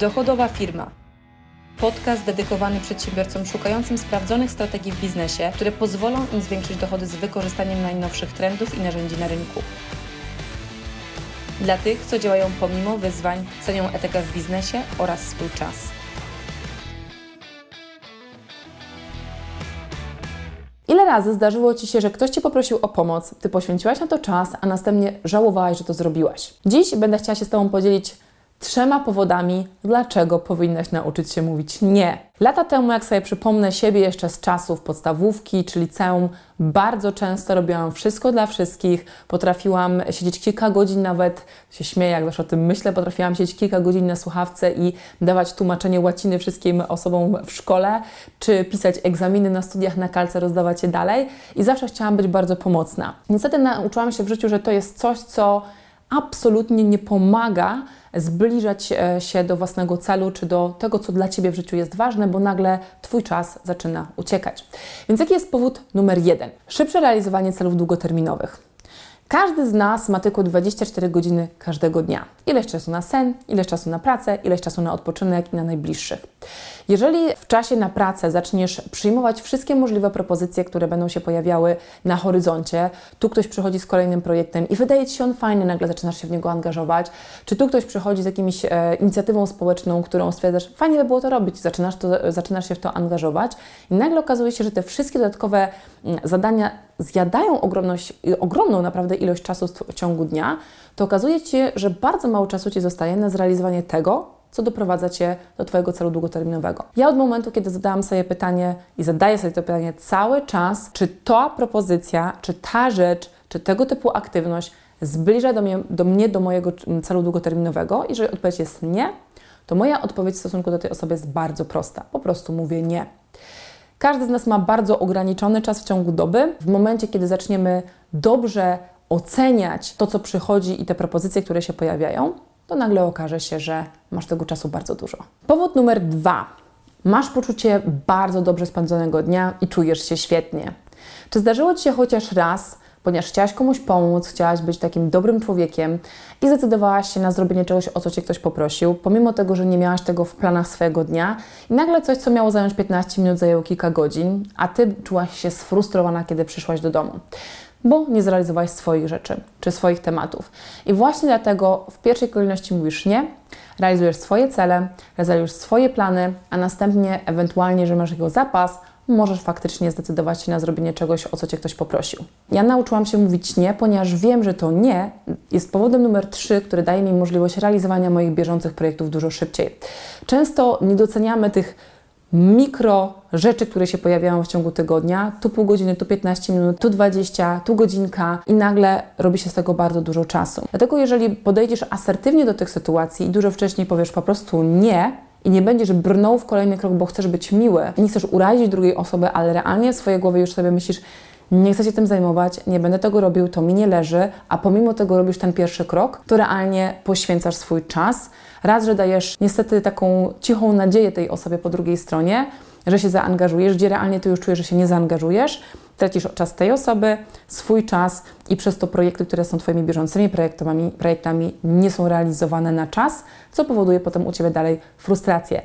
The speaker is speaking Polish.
Dochodowa firma. Podcast dedykowany przedsiębiorcom szukającym sprawdzonych strategii w biznesie, które pozwolą im zwiększyć dochody z wykorzystaniem najnowszych trendów i narzędzi na rynku. Dla tych, co działają pomimo wyzwań, cenią etykę w biznesie oraz swój czas. Ile razy zdarzyło Ci się, że ktoś Cię poprosił o pomoc, Ty poświęciłaś na to czas, a następnie żałowałaś, że to zrobiłaś? Dziś będę chciała się z Tobą podzielić trzema powodami, dlaczego powinnaś nauczyć się mówić nie. Lata temu, jak sobie przypomnę siebie jeszcze z czasów podstawówki czy liceum, bardzo często robiłam wszystko dla wszystkich. Potrafiłam siedzieć kilka godzin, nawet się śmieję, jak zawsze o tym myślę, potrafiłam siedzieć kilka godzin na słuchawce i dawać tłumaczenie łaciny wszystkim osobom w szkole, czy pisać egzaminy na studiach na kalce, rozdawać je dalej. I zawsze chciałam być bardzo pomocna. Niestety nauczyłam się w życiu, że to jest coś, co absolutnie nie pomaga zbliżać e, się do własnego celu czy do tego, co dla Ciebie w życiu jest ważne, bo nagle Twój czas zaczyna uciekać. Więc jaki jest powód numer jeden? Szybsze realizowanie celów długoterminowych. Każdy z nas ma tylko 24 godziny każdego dnia. Ileś czasu na sen, ileś czasu na pracę, ileś czasu na odpoczynek i na najbliższych. Jeżeli w czasie na pracę zaczniesz przyjmować wszystkie możliwe propozycje, które będą się pojawiały na horyzoncie, tu ktoś przychodzi z kolejnym projektem i wydaje Ci się on fajny, nagle zaczynasz się w niego angażować, czy tu ktoś przychodzi z jakimś e, inicjatywą społeczną, którą stwierdzasz, fajnie by było to robić, zaczynasz, to, zaczynasz się w to angażować i nagle okazuje się, że te wszystkie dodatkowe mm, zadania zjadają ogromną naprawdę ilość czasu w ciągu dnia, to okazuje się, że bardzo mało czasu Ci zostaje na zrealizowanie tego, co doprowadza Cię do Twojego celu długoterminowego. Ja od momentu, kiedy zadałam sobie pytanie i zadaję sobie to pytanie cały czas, czy ta propozycja, czy ta rzecz, czy tego typu aktywność zbliża do mnie, do, mnie, do mojego celu długoterminowego, jeżeli odpowiedź jest nie, to moja odpowiedź w stosunku do tej osoby jest bardzo prosta. Po prostu mówię nie. Każdy z nas ma bardzo ograniczony czas w ciągu doby. W momencie, kiedy zaczniemy dobrze oceniać to, co przychodzi i te propozycje, które się pojawiają, to nagle okaże się, że masz tego czasu bardzo dużo. Powód numer dwa. Masz poczucie bardzo dobrze spędzonego dnia i czujesz się świetnie. Czy zdarzyło Ci się chociaż raz, ponieważ chciałaś komuś pomóc, chciałaś być takim dobrym człowiekiem i zdecydowałaś się na zrobienie czegoś, o co Cię ktoś poprosił, pomimo tego, że nie miałaś tego w planach swojego dnia i nagle coś, co miało zająć 15 minut, zajęło kilka godzin, a Ty czułaś się sfrustrowana, kiedy przyszłaś do domu bo nie zrealizowałaś swoich rzeczy czy swoich tematów. I właśnie dlatego w pierwszej kolejności mówisz nie, realizujesz swoje cele, realizujesz swoje plany, a następnie ewentualnie, że masz jego zapas, możesz faktycznie zdecydować się na zrobienie czegoś, o co Cię ktoś poprosił. Ja nauczyłam się mówić nie, ponieważ wiem, że to nie jest powodem numer trzy, który daje mi możliwość realizowania moich bieżących projektów dużo szybciej. Często nie doceniamy tych mikro rzeczy, które się pojawiają w ciągu tygodnia. Tu pół godziny, tu 15 minut, tu 20, tu godzinka i nagle robi się z tego bardzo dużo czasu. Dlatego jeżeli podejdziesz asertywnie do tych sytuacji i dużo wcześniej powiesz po prostu nie, i nie będziesz brnął w kolejny krok, bo chcesz być miły, nie chcesz urazić drugiej osoby, ale realnie w swojej głowie już sobie myślisz, nie chcę się tym zajmować, nie będę tego robił, to mi nie leży, a pomimo tego robisz ten pierwszy krok, to realnie poświęcasz swój czas. Raz, że dajesz niestety taką cichą nadzieję tej osobie po drugiej stronie, że się zaangażujesz, gdzie realnie ty już czujesz, że się nie zaangażujesz, tracisz czas tej osoby, swój czas i przez to projekty, które są Twoimi bieżącymi projektami, projektami nie są realizowane na czas, co powoduje potem u Ciebie dalej frustrację.